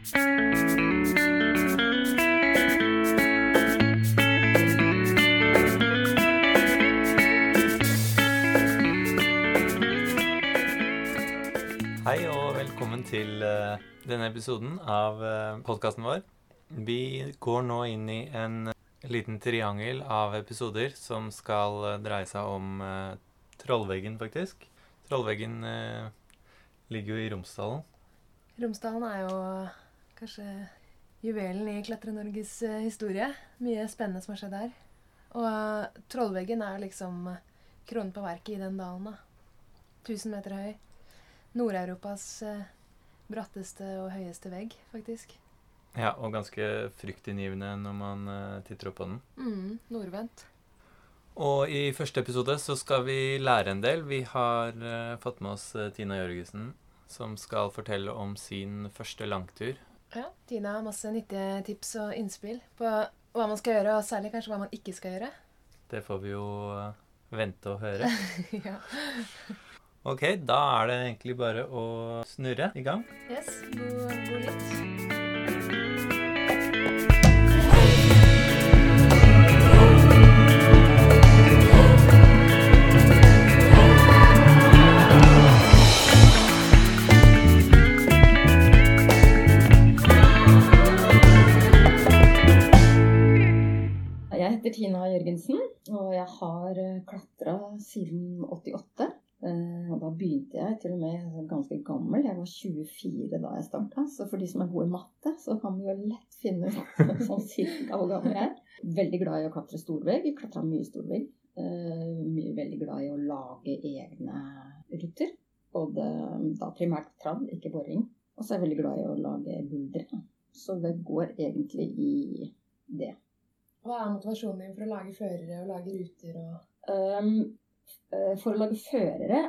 Hei og velkommen til eh, denne episoden av uh, podkasten vår. Vi går nå inn i en liten triangel av episoder som skal eh, dreie seg om eh, Trollveggen, faktisk. Trollveggen eh, ligger jo i Romsdalen. Romsdalen er jo kanskje juvelen i Klatre-Norges eh, historie. Mye spennende som har skjedd her. Og eh, Trollveggen er liksom eh, kronen på verket i den dalen. da. 1000 meter høy. Nord-Europas bratteste og høyeste vegg, faktisk. Ja, og ganske fryktinngivende når man titter opp på den. Mm, nordvendt. Og i første episode så skal vi lære en del. Vi har fått med oss Tina Jørgensen, som skal fortelle om sin første langtur. Ja, Tina har masse nyttige tips og innspill på hva man skal gjøre, og særlig kanskje hva man ikke skal gjøre. Det får vi jo eh, vente og høre. ja. Ok, da er det egentlig bare å snurre i gang. Yes, god, god lytt. Heter Tina Jørgensen, og jeg har klatra siden 88. Eh, Og da begynte jeg til og med ganske gammel. Jeg var 24 da jeg starta. Så for de som er gode i matte, så kan vi jo lett finne ut sånn cirka hvor gammel jeg er. Veldig glad i å klatre storvegg. Klatra mye storvegg. Eh, Mye veldig glad i å lage egne ruter. Både da primært tradd, ikke boring. Og så er jeg veldig glad i å lage buldre. Så det går egentlig i det. Hva er motivasjonen din for å lage førere og lage ruter og Um, for å lage førere,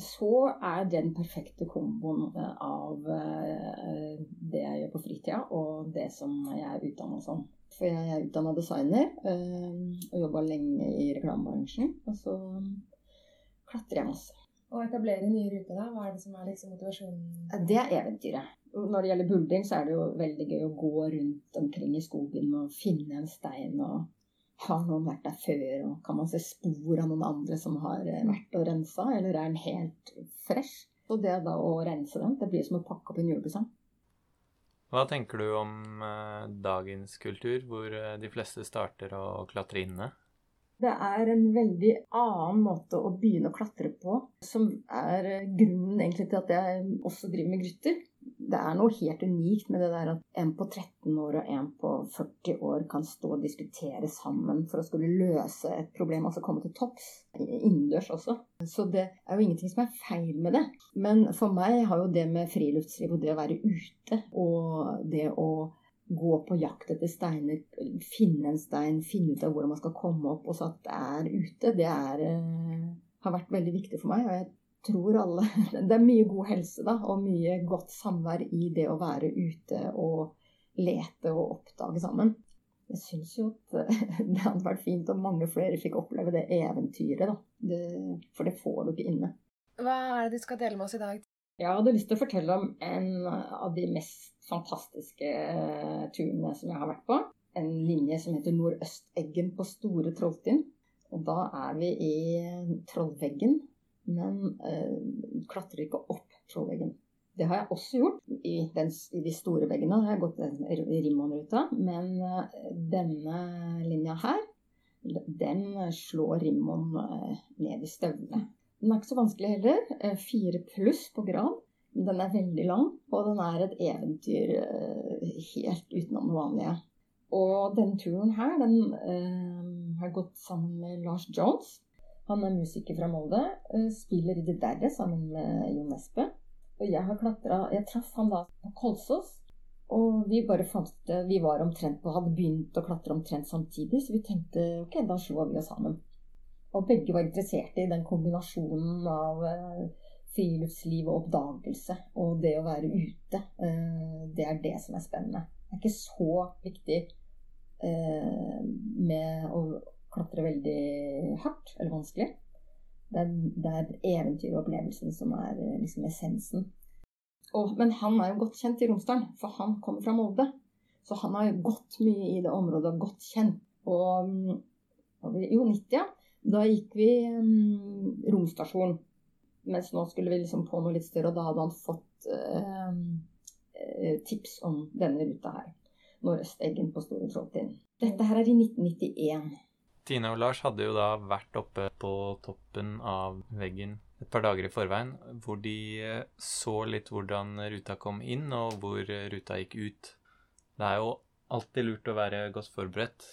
så er den perfekte komboen av eh, det jeg gjør på fritida, og det som jeg er utdanna som. For jeg er utdanna designer eh, og jobba lenge i reklamebransjen. Og så klatrer jeg masse. Å etablere nye ruter, da? Hva er det som er liksom motivasjonen? Det er eventyret. Når det gjelder buldring, så er det jo veldig gøy å gå rundt omkring i skogen og finne en stein og har noen vært der før, og kan man se spor av noen andre som har eh, vært og rensa, eller er den helt fresh? Så det da å rense den, det blir som å pakke opp en julepresang. Hva tenker du om eh, dagens kultur, hvor eh, de fleste starter å klatre inne? Det er en veldig annen måte å begynne å klatre på, som er grunnen egentlig til at jeg også driver med grutter. Det er noe helt unikt med det der at en på 13 år og en på 40 år kan stå og diskutere sammen for å skulle løse et problem, altså komme til topps. Innendørs også. Så det er jo ingenting som er feil med det. Men for meg har jo det med friluftsliv og det å være ute og det å gå på jakt etter steiner, finne en stein, finne ut av hvordan man skal komme opp, og så at det er ute, det er, eh, har vært veldig viktig for meg. Og jeg tror alle Det er mye god helse, da, og mye godt samvær i det å være ute og lete og oppdage sammen. Jeg syns jo at det hadde vært fint om mange flere fikk oppleve det eventyret, da. Det, for det får du ikke inne. Hva er det du skal dele med oss i dag? Jeg hadde lyst til å fortelle om en av de mest fantastiske eh, turene som jeg har vært på. En linje som heter Nordøsteggen på Store Trolltind. Og da er vi i Trollveggen, men eh, klatrer ikke opp Trollveggen. Det har jeg også gjort i, den, i de store veggene. Jeg har gått den Rimmon-ruta. Men eh, denne linja her, den slår Rimon eh, ned i støvlene. Den er ikke så vanskelig heller. Eh, Fire pluss på grad. Den er veldig lang, og den er et eventyr helt utenom det vanlige. Og denne turen her, den eh, har gått sammen med Lars Jones. Han er musiker fra Molde. eh, Spiller i Det Derre sammen med Jon Espe. Og jeg har klatra Jeg traff han da på Kolsås. Og vi bare fant det. Vi var omtrent på, hadde begynt å klatre omtrent samtidig, så vi tenkte ok, da slår vi oss sammen. Og begge var interesserte i den kombinasjonen av eh, friluftsliv og oppdagelse. Og det å være ute. eh, det er det som er spennende. Det er ikke så viktig eh, med å klatre veldig hardt eller vanskelig. Det er, det er eventyret og opplevelsen som er eh, liksom essensen. Og, men han er jo godt kjent i Romsdalen, for han kommer fra Molde. Så han har jo gått mye i det området og godt kjent. Og mm, jo, 90, ja. Da gikk vi um, romstasjon. Mens nå skulle vi liksom på noe litt større, og da hadde han fått uh, tips om denne ruta her. Nordøsteggen på Store Trolltind. Dette her er i 1991. Tine og Lars hadde jo da vært oppe på toppen av veggen et par dager i forveien, hvor de eh, så litt hvordan ruta kom inn, og hvor ruta gikk ut. Det er jo alltid lurt å være godt forberedt.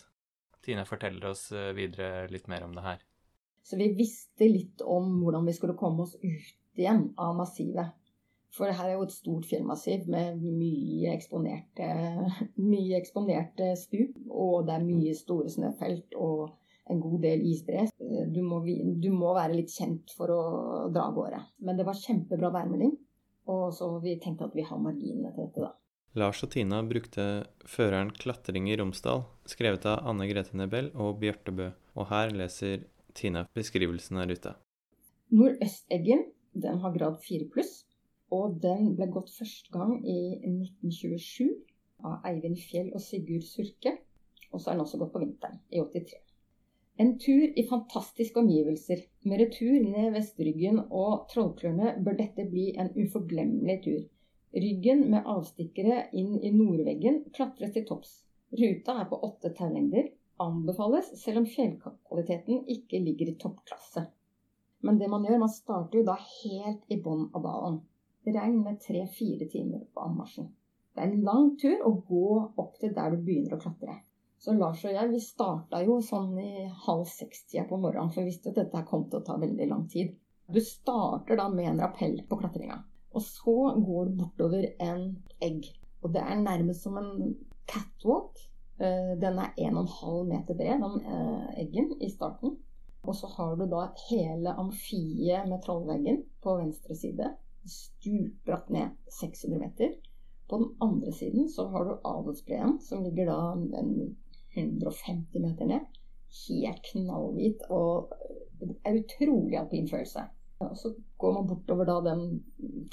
Tine forteller oss eh, videre litt mer om det her. Så vi visste litt om hvordan vi skulle komme oss ut igjen av massivet. For det her er jo et stort fjellmassiv med mye eksponerte, mye eksponerte stup. Og det er mye store snøfelt og en god del isbre. Du du må, være litt kjent for å dra av gårde. Men det var kjempebra værmelding. Og så vi tenkte at vi har marginene til dette, da. Lars og Tina brukte føreren 'Klatring i Romsdal', skrevet av Anne Grete Nebel og Bjarte Bø. Og her leser Tina beskrivelsen av ruta. Nordøsteggen den har grad 4 pluss. Og den ble gått første gang i 1927 av Eivind Fjell og Sigurd Surke. Og så er den også gått på vinteren, i 83. En tur i fantastiske omgivelser. Med retur ned Vestryggen og Trollklørne bør dette bli en uforglemmelig tur. Ryggen med avstikkere inn i nordveggen klatres til topps. Ruta er på åtte taulengder. Anbefales selv om fjellkvaliteten ikke ligger i toppklasse. Men det man gjør, man starter jo da helt i bånn av dalen. Regn med tre-fire timer på anmarsjen. Det er en lang tur å gå opp til der du begynner å klatre. Så Lars og jeg vi starta jo sånn i halv seks-tida på morgenen, for vi visste at dette kom til å ta veldig lang tid. Du starter da med en rappell på klatringa. Og så går du bortover en egg. Og det er nærmest som en catwalk. Eh, den er 1,5 meter bred, den eh, eggen, i starten. Og så har du da hele amfiet med trollveggen på venstre side. Stupbratt ned 600 meter. På den andre siden så har du Adelsbreen, som ligger da en 150 meter ned. Helt knallhvit og er utrolig alpin følelse. Og så går man bortover da den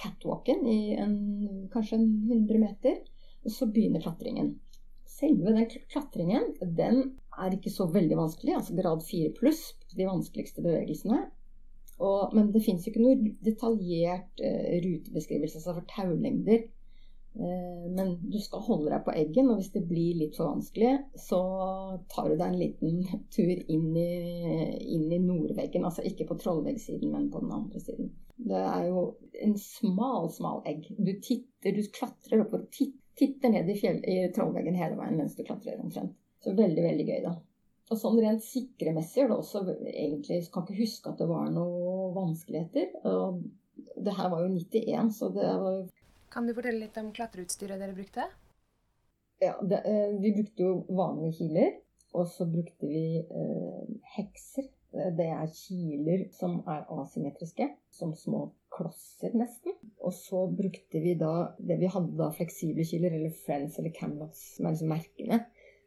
catwalken i en, kanskje en 100 meter, og så begynner klatringen. Selve den klatringen den er ikke så veldig vanskelig, altså grad 4 pluss, de vanskeligste bevegelsene. Og, men det fins ikke noe detaljert uh, rutebeskrivelse altså for taulengder men du skal holde deg på eggen, og hvis det blir litt for vanskelig, så tar du deg en liten tur inn i, i nordveggen. Altså ikke på trollveggsiden, men på den andre siden. Det er jo en smal, smal egg. Du titter, du klatrer opp og titter ned i, fjell, i trollveggen hele veien mens du klatrer omtrent. Så veldig, veldig gøy, da. Og sånn rent sikremessig er det også egentlig Kan ikke huske at det var noen vanskeligheter. Og det her var jo 91, så det var kan du fortelle litt om klatreutstyret dere brukte? Ja, det, eh, Vi brukte jo vanlige kiler. Og så brukte vi eh, hekser. Det er kiler som er asymmetriske. Som små klosser, nesten. Og så brukte vi da det vi hadde da fleksible kiler, eller Friends eller Camelots, som er liksom merkene.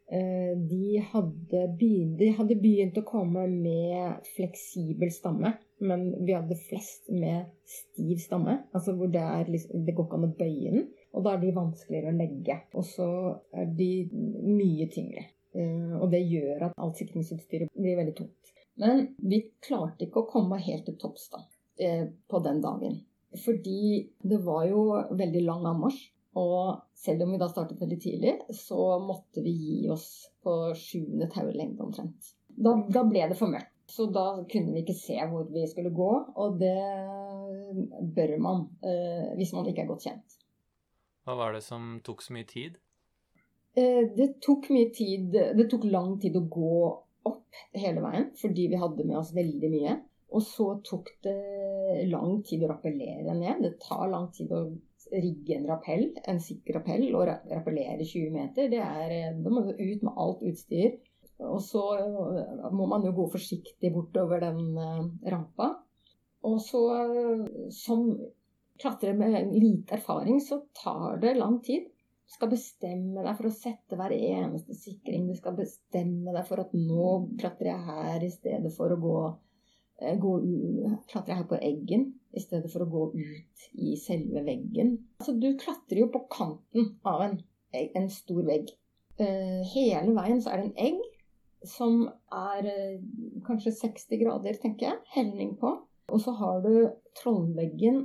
Eh, de hadde, begynt, de hadde begynt å komme med fleksibel stamme. Men vi hadde flest med stiv stamme, altså hvor det, er, liksom, det går ikke an å bøye den. Og da er de vanskeligere å legge. Og så er de mye tyngre. Uh, og det gjør at alt sikringsutstyret blir veldig tungt. Men vi klarte ikke å komme helt til topps da, uh, på den dagen. Fordi det var jo veldig lang anmarsj. Og selv om vi da startet veldig tidlig, så måtte vi gi oss på sjuende taulengde omtrent. Da, da ble det for mørkt. Så da kunne vi ikke se hvor vi skulle gå, og det bør man eh, hvis man ikke er godt kjent. Hva var det som tok så mye tid? Eh, det tok mye tid Det tok lang tid å gå opp hele veien fordi vi hadde med oss veldig mye. Og så tok det lang tid å rappellere ned. Det tar lang tid å rigge en rappell, en sikker rappell, og rappellere 20 meter. Det er, da må du ut med alt utstyr. Og så eh, må man jo gå forsiktig bortover den eh, rampa. Og så, eh, som klatrer med lite erfaring, så tar det lang tid. Du skal bestemme deg for å sette hver eneste sikring. Du skal bestemme deg for at nå klatrer jeg her i stedet for å gå gå u- jeg her på eggen i stedet for å gå ut i selve veggen. Altså, du klatrer jo på kanten av en, en stor vegg. Hele veien så er det en egg som er eh, kanskje 60 grader, tenker jeg, helning på. Og så har du trollveggen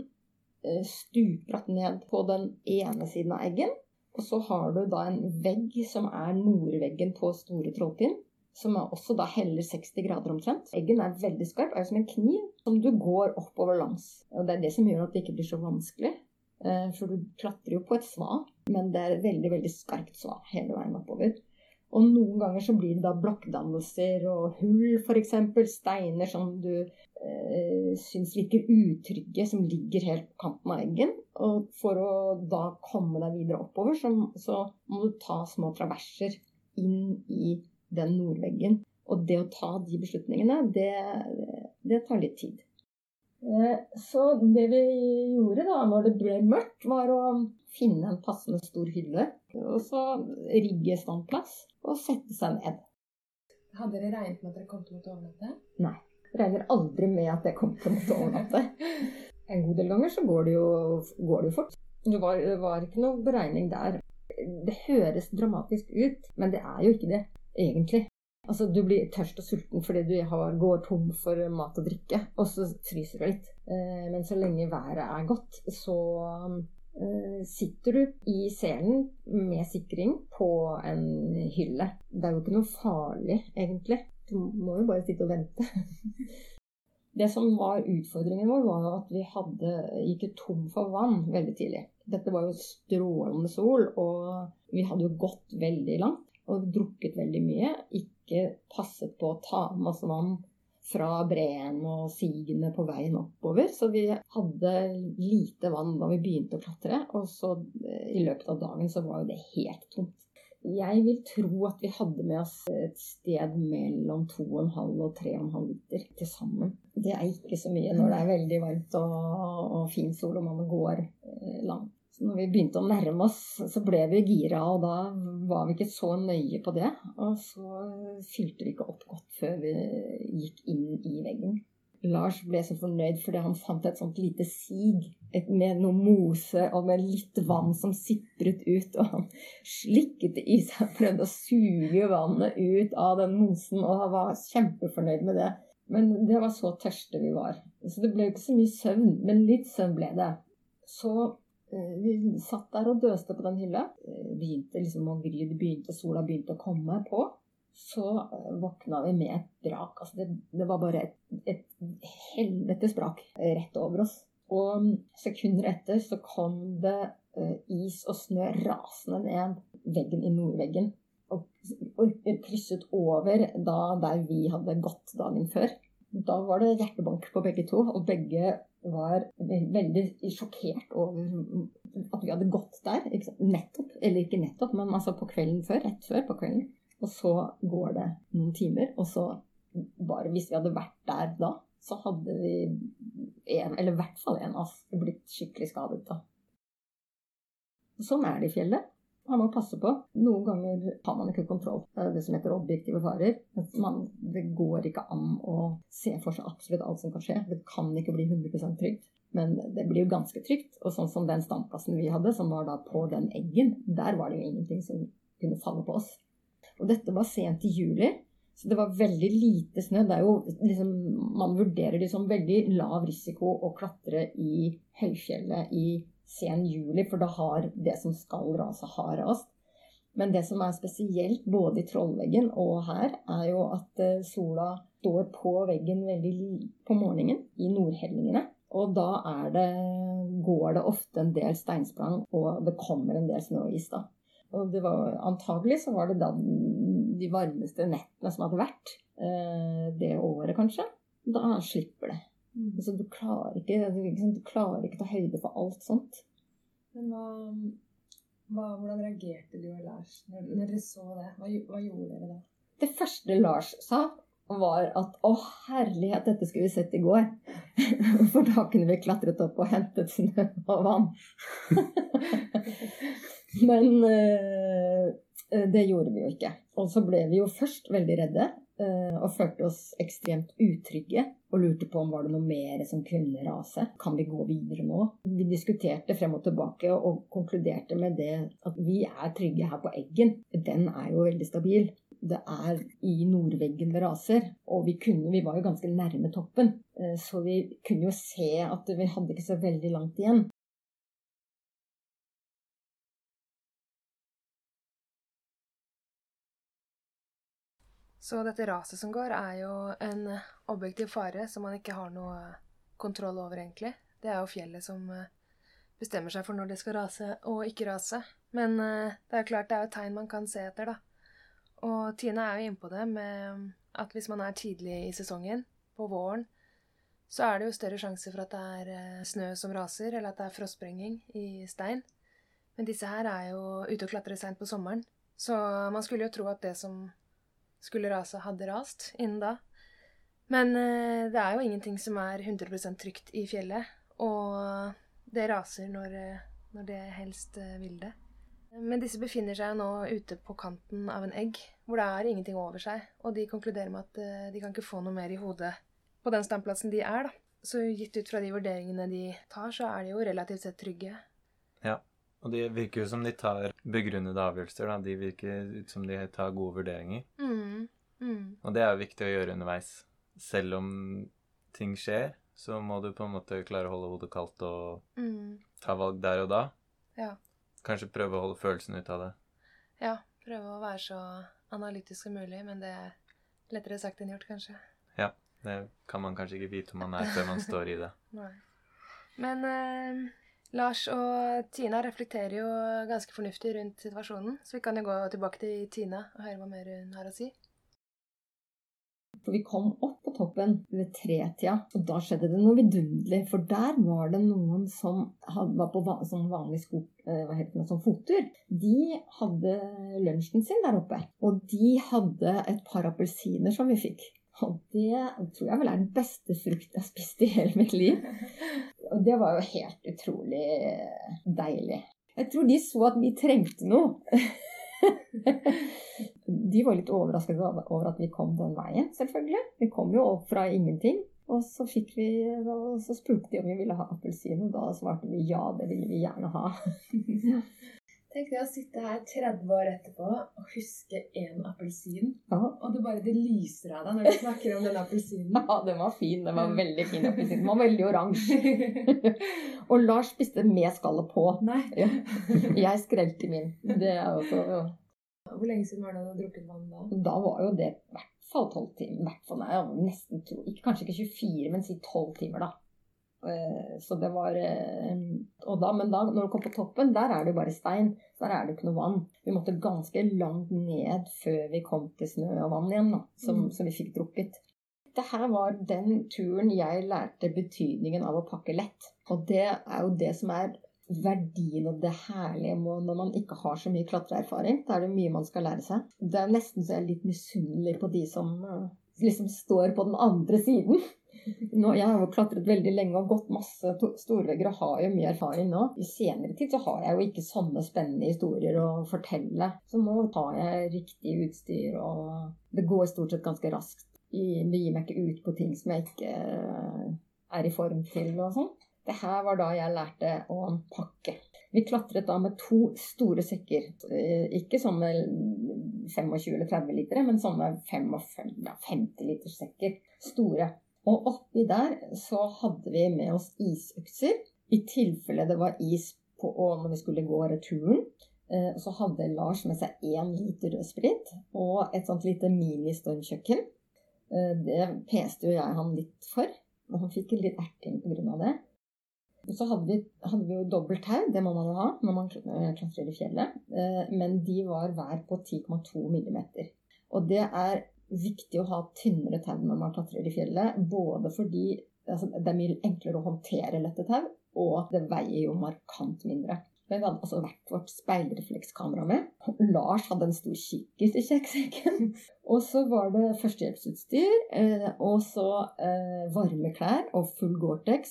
eh, stupbratt ned på den ene siden av eggen. Og så har du da en vegg som er nordveggen på Store Trollpinn. som er også da heller 60 grader omtrent. Eggen er veldig skarp, er som en kniv som du går oppover langs. Og det er det som gjør at det ikke blir så vanskelig. Eh, For du klatrer jo på et sva, men det er veldig, veldig skarpt sva hele veien oppover. Og noen ganger så blir det da blokkdannelser og hull, f.eks. Steiner som du eh, syns virker utrygge, som ligger helt på kanten av eggen. Og for å da komme deg videre oppover, så, så må du ta små traverser inn i den nordveggen. Og det å ta de beslutningene, det, det tar litt tid. Eh, Så det vi gjorde da når det ble mørkt, var å finne en passende stor hylle. Og så rigge standplass og sette seg ned. Hadde dere regnet med at dere kom til å måtte overnatte? Regner aldri med at jeg kommer til å måtte overnatte. En god del ganger så går det jo, går det jo fort. Det var, det var ikke noe beregning der. Det høres dramatisk ut, men det er jo ikke det, egentlig. Altså, Du blir tørst og sulten fordi du har, går tom for mat og drikke, og så fryser du litt. Eh, Men så lenge været er godt, så sitter du i selen med sikring på en hylle. Det er jo ikke noe farlig, egentlig. Du må jo bare sitte og vente. Det som var utfordringen vår, var at vi hadde, gikk tom for vann veldig tidlig. Dette var jo strålende sol, og vi hadde jo gått veldig langt og drukket veldig mye. Ikke passet på å ta oss vann fra breen og sigene på veien oppover. Så vi hadde lite vann da vi begynte å klatre, og så eh, i løpet av dagen så var jo det helt tomt. Jeg vil tro at vi hadde med oss et sted mellom 2,5 og 3,5 liter til sammen. Det er ikke så mye når det er veldig varmt og, og fin sol og man går eh, langt. Så når vi begynte å nærme oss, så ble vi gira, og da var vi ikke så nøye på det. Og så fylte vi ikke opp godt før vi gikk inn i veggen. Lars ble så fornøyd fordi han fant et sånt lite sig et- med noe mose og med litt vann som sipret ut. Og han slikket det i seg og prøvde å suge vannet ut av den mosen, og han var kjempefornøyd med det. Men det var så tørste vi var. Så det ble jo ikke så mye søvn, men litt søvn ble det. Så eh, vi satt der og døste på den hylla. Eh, Begynte liksom å gry, begynte, sola begynte å komme på. Så eh, våkna vi med et brak. Altså det, det var bare et, et helvetes brak eh, rett over oss. Og sekunder etter så kom det eh, is og snø rasende ned veggen i nordveggen. Og, og krysset over da der vi hadde gått dagen før. Da var det hjertebank på begge to, og begge var veldig sjokkert over at vi hadde gått der. Nettopp, eller ikke nettopp, men altså på kvelden før, rett før på kvelden. Og så går det noen timer, og så bare hvis vi hadde vært der da, så hadde vi en, eller i hvert fall en av oss, blitt skikkelig skadet da. Sånn er det i fjellet. Man må passe på. Noen ganger har man ikke kontroll. Det er det som heter objektive farer. Man, det går ikke an å se for seg absolutt alt som kan skje. Det kan ikke bli 100% trygt. Men det blir jo ganske trygt. Og sånn som den standplassen vi hadde, som var da på den eggen, der var det jo ingenting som kunne falle på oss. Og dette var sent i juli, så det var veldig lite snø. Det er jo liksom, man vurderer det som veldig lav risiko å klatre i høyfjellet i sen juli, for da har det som skal rase, har rast. Men det som er spesielt både i Trollveggen og her, er jo at eh, sola står på veggen veldig på morgenen i nordhellingene. Og da er det, går det ofte en del steinsprang, og det kommer en del snø og is da. Og det var, antagelig så var det da de varmeste nettene som hadde vært eh, det året, kanskje. Da slipper det. Altså, du, klarer ikke, du, du klarer ikke ta høyde for alt sånt. Men hva, hva, hvordan reagerte du og Lars når, når dere så det? Hva, hva gjorde dere da? Det første Lars sa, var at å herlighet, dette skulle vi sett i går. For da kunne vi klatret opp og hentet snø og vann. Men eh, det gjorde vi jo ikke. Og så ble vi jo først veldig redde. Eh, og følte oss ekstremt utrygge. Og lurte på om var det noe mer som kunne rase. Kan vi gå videre nå? Vi diskuterte frem og tilbake og konkluderte med det at vi er trygge her på Eggen. Den er jo veldig stabil. Det er i nordveggen det raser, og vi, kunne, vi var jo ganske nærme toppen. Eh, så vi kunne jo se at vi hadde ikke så veldig langt igjen. Så dette raset som går, er jo en objektiv fare som man ikke har noe kontroll over, egentlig. Det er jo fjellet som eh, bestemmer seg for når det skal rase og ikke rase. Men eh, det er jo klart det er jo tegn man kan se etter, da. Og Tine er jo innpå det med at hvis man er tidlig i sesongen, på våren, så er det jo større sjanse for at det er eh, snø som raser, eller at det er frostsprenging i stein. Men disse her er jo ute og klatrer seint på sommeren, så man skulle jo tro at det som skulle rase, hadde rast innen da. Men eh, det er jo ingenting som er 100% trygt i fjellet, og det raser når, eh, når det helst eh, vil det. Men disse befinner seg nå ute på kanten av en egg, hvor det er ingenting over seg, og de konkluderer med at de kan ikke få noe mer i hodet på den standplassen de er, da. Så gitt ut fra de vurderingene de tar, så er de jo relativt sett trygge. Ja. Og det virker jo som de tar begrunnede avgjørelser. da. De virker ut som de tar gode vurderinger. Mm. Mm. Og det er jo viktig å gjøre underveis. Selv om ting skjer, så må du på en måte klare å holde hodet kaldt og Mm. ta valg der og da. Ja. Kanskje prøve å holde følelsen ut av det. ja. Prøve å være så analytisk som mulig, men det er lettere sagt enn gjort, kanskje. Ja, Det kan man kanskje ikke vite om man er før man står i det. Nei. Men eh, Lars og Tina reflekterer jo ganske fornuftig rundt situasjonen, så vi kan jo gå tilbake til Tina og høre hva mer hun har å si. For vi kom opp på toppen ved tretida, og da skjedde det noe vidunderlig. For der var det noen som hadde, var på van, som vanlig sko, eh, hva heter det, som fottur. De hadde lunsjen sin der oppe. Og de hadde et par appelsiner som vi fikk. Og det tror jeg vel er den beste frukt jeg har spist i hele mitt liv. Og det var jo helt utrolig deilig. Jeg tror de så at vi trengte noe. De var litt overrasket over at vi kom den veien, selvfølgelig. Vi kom jo opp fra ingenting. Og så, vi, så spurte de om vi ville ha appelsin, og da svarte vi ja, det ville vi gjerne ha. Tenk deg å sitte her 30 år etterpå og huske én appelsin, Ja, og det bare det lyser av deg når du snakker om den appelsinen. ja den var fin. Den var veldig fin appelsin. Den var veldig oransje. Og Lars spiste med skallet på. Nei. Jeg skrelte min. Det er jo så Hvor lenge siden var det du hadde drukket vann da? Da var jo det i hvert fall tolv timer. Hvert fall nei, nesten to, ikke, Kanskje ikke 24, men si tolv timer, da. Eh, Så det var eh, Og da, men da, når du kom på toppen, der er det jo bare stein. Der er det ikke noe vann. Vi måtte ganske langt ned før vi kom til snø og vann igjen, da, som, Mm. som vi fikk drukket. Det her var den turen jeg lærte betydningen av å pakke lett. Og det er jo det som er verdien og det herlige når man ikke har så mye klatreerfaring. Da er det mye man skal lære seg. Det er nesten så jeg er litt misunnelig på de som eh, liksom står på den andre siden. Nå, jeg har jo klatret veldig lenge og gått masse to- storvegger og har jo mye erfaring nå. I senere tid så har jeg jo ikke sånne spennende historier å fortelle. Så nå har jeg riktig utstyr, og det går stort sett ganske raskt. Jeg gir meg ikke ut på ting som jeg ikke eh, er i form til og sånn. Det her var da jeg lærte å pakke. Vi klatret da med to store sekker. Eh, Ikke sånne 25 eller 30 liter, men sånne 55-50 liters sekker. Store. Og oppi der så hadde vi med oss isøkser, i tilfelle det var is på og når vi skulle gå returen. Eh, Så hadde Lars med seg én liter rødsprit og et sånt lite mini-stormkjøkken. Eh, Det peste jo jeg han litt for, og han fikk litt erting pga. det. Så hadde vi, hadde vi jo dobbelt tau, det må man jo ha når man kl- klatrer i fjellet. Eh, Men de var hver på 10,2 millimeter. Og det er viktig å ha tynnere tau når man klatrer i fjellet. Både fordi altså, det er mye enklere å håndtere lette tau, og det veier jo markant mindre. Men vi hadde altså hvert vårt speilreflekskamera med. Lars hadde en stor kikkert i kjekksekken. Og så var det førstehjelpsutstyr, eh, og så eh, varme klær og full Gore-Tex.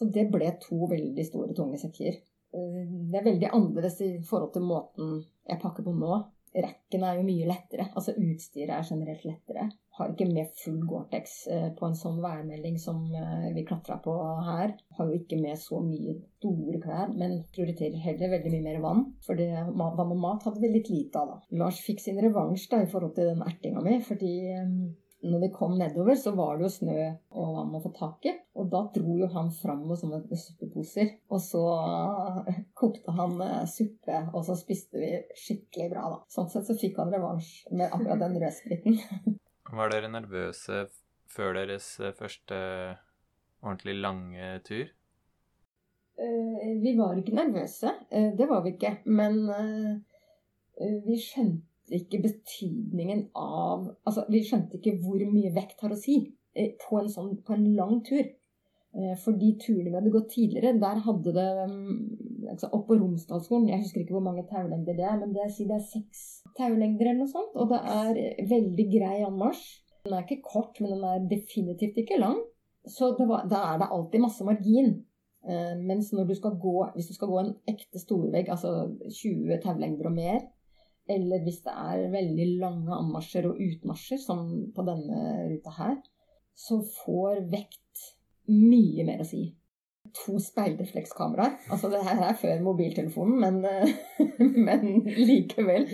Så det ble to veldig store, tunge sekker. Eh, Det er veldig annerledes i forhold til måten jeg pakker på nå. Rekken er jo mye lettere. Altså utstyret er generelt lettere. har ikke med full Gore-Tex eh, på en sånn værmelding som eh, vi klatra på her. Har jo ikke med så mye store klær, men prioriterer heller veldig mye mer vann. For det, vann og mat hadde vi litt lite av, da. Lars fikk sin revansj da, i forhold til den ertinga mi, fordi når vi kom nedover, så var det jo snø og vann å få tak i. Og da dro jo han fram med sånne suppeposer. Og så kokte han eh, suppe, og så spiste vi skikkelig bra, da. Sånn sett så fikk han revansj med akkurat den rødspriten. Var dere nervøse før deres eh, første ordentlig lange tur? Eh, vi var ikke nervøse. Det var vi ikke. Men vi skjønte ikke betydningen av Altså, vi skjønte ikke hvor mye vekt har å si eh, på en, sånn, på en lang tur. Eh, for de turene vi hadde gått tidligere, der hadde det mm, altså Opp på Romsdalsskolen, jeg husker ikke hvor mange taulengder det er, men det, det er seks taulengder eller noe sånt. Og det er veldig grei anmarsj. Den er ikke kort, men den er definitivt ikke lang. Så var, da er det alltid masse margin. Eh, mens når du skal gå, hvis du skal gå en ekte storvegg, altså 20 taulengder og mer, eller hvis det er veldig lange anmarsjer og utmarsjer, som på denne ruta her, så får vekt mye mer å si. To speilreflekskameraer. Altså det her er før mobiltelefonen, men, men likevel.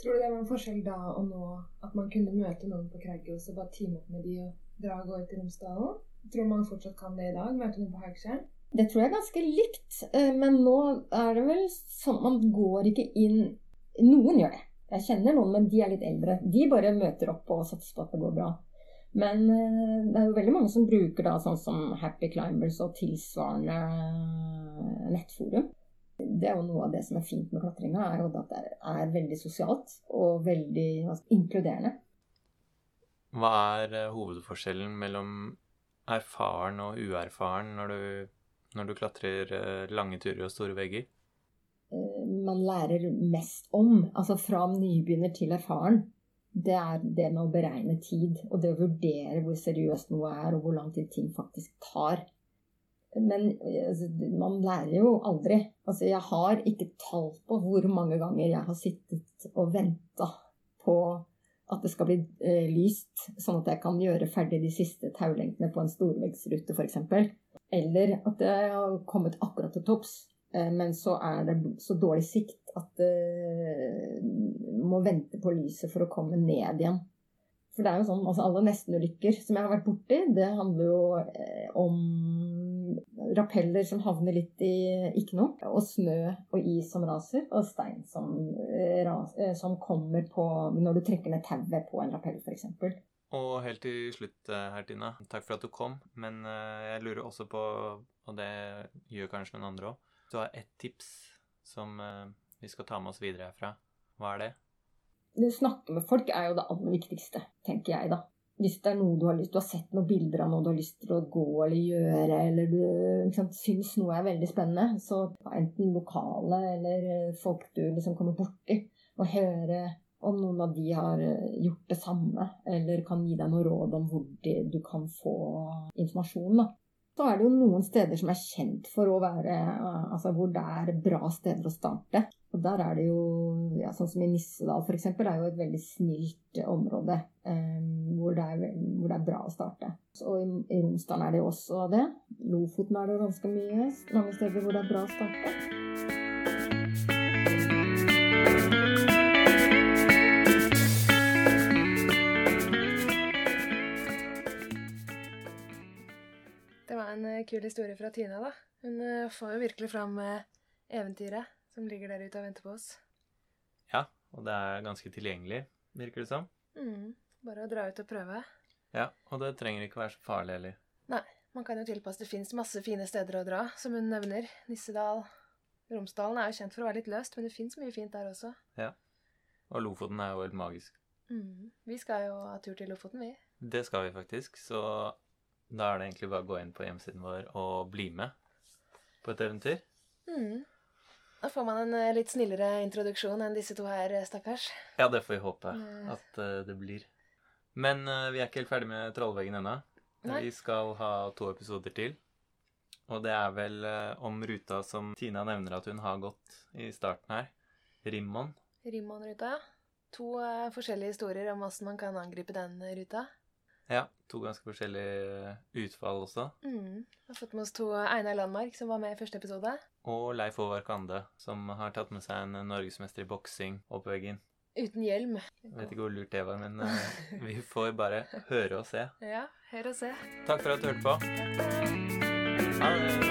Tror du det var en forskjell da og nå at man kunne møte noen på Kragerø og bare teame opp med de og dra og gå ut i Romsdalen? Tror man fortsatt kan det i dag? Møte noen på Haugsjern? Det tror jeg er ganske likt, eh, men nå er det vel sånn at man går ikke inn noen gjør det. Jeg kjenner noen, men de er litt eldre. De bare møter opp og satser på at det går bra. Men eh, det er jo veldig mange som bruker da sånn som Happy Climbers og tilsvarende eh, nettforum. Det er jo noe av det som er fint med klatringa, er at det er veldig sosialt og veldig altså, inkluderende. Hva er eh, hovedforskjellen mellom erfaren og uerfaren når du, når du klatrer lange turer og store vegger? Eh, man lærer mest om, altså fra nybegynner til erfaren, det er det med å beregne tid. Og det å vurdere hvor seriøst noe er, og hvor lang tid ting faktisk tar. Men altså, man lærer jo aldri. Altså, jeg har ikke tall på hvor mange ganger jeg har sittet og venta på at det skal bli eh, lyst, sånn at jeg kan gjøre ferdig de siste taulengdene på en storveggsrute f.eks. Eller at jeg har kommet akkurat til topps. Eh, men så er det så dårlig sikt at det må vente på lyset for å komme ned igjen. For det er jo sånn, altså Alle nestenulykker som jeg har vært borti, det handler jo eh, om rappeller som havner litt i ikke noe, og snø og is som raser, og stein som, eh, som kommer på når du trekker ned tauet på en rappell, f.eks. Og helt til slutt her, Tina. Takk for at du kom. Men jeg lurer også på, og det gjør kanskje noen andre òg du har ett tips som uh, vi skal ta med oss videre herfra, hva er det? Det å snakke med folk er jo det aller viktigste, tenker jeg, da. Hvis det er noe du har lyst Du har sett noen bilder av noe du har lyst til å gå eller gjøre, eller du sant, syns noe er veldig spennende, så enten lokale eller eh, folk du liksom kommer borti, og høre om noen av de har eh, gjort det samme, eller kan gi deg noe råd om hvor du kan få informasjon. da så er det jo noen steder som er kjent for å være Altså hvor det er bra steder å starte. Og der er det jo ja, Sånn som i Nissedal f.eks. er jo et veldig snilt område um, hvor, det er, hvor, det er, bra å starte. Og i, Romsdalen er det jo også det. Lofoten er det ganske mye. Mange steder hvor det er bra å starte. Kul historie fra Tina, da. Hun uh, får jo virkelig fram uh, eventyret som ligger der ute og venter på oss. Ja, og det er ganske tilgjengelig, virker det som. Mm, bare å dra ut og prøve. Ja, og det trenger ikke være så farlig heller. Nei, man kan jo tilpasse. Det fins masse fine steder å dra, som hun nevner. Nissedal. Romsdalen er jo kjent for å være litt løst, men det fins mye fint der også. Ja. Og Lofoten er jo helt magisk. Mm. Vi skal jo ha tur til Lofoten, vi. Det skal vi faktisk. Så da er det egentlig bare å gå inn på hjemmesiden vår og bli med på et eventyr. Mm. Da får man en uh, litt snillere introduksjon enn disse to her, eh, stakkars. Ja, det får vi håpe mm. at uh, det blir. Men vi er ikke helt ferdig med Trollveggen ennå. Vi skal ha to episoder til. Og det er vel om ruta som Tina nevner at hun har gått i starten her. Rimmon. Rimmon-ruta, ja. To eh, forskjellige historier om åssen man kan angripe den ruta. Ja, to ganske forskjellige utfall også. Mm. Vi har fått med oss to Einar Landmark, som var med i første episode. Og Leif Håvard Kande, som har tatt med seg en norgesmester i boksing opp veggen. Uten hjelm. Jeg vet ikke hvor lurt det var, men uh, vi får bare høre og se. Ja, hør og se. Takk for at du hørte på. Ha det.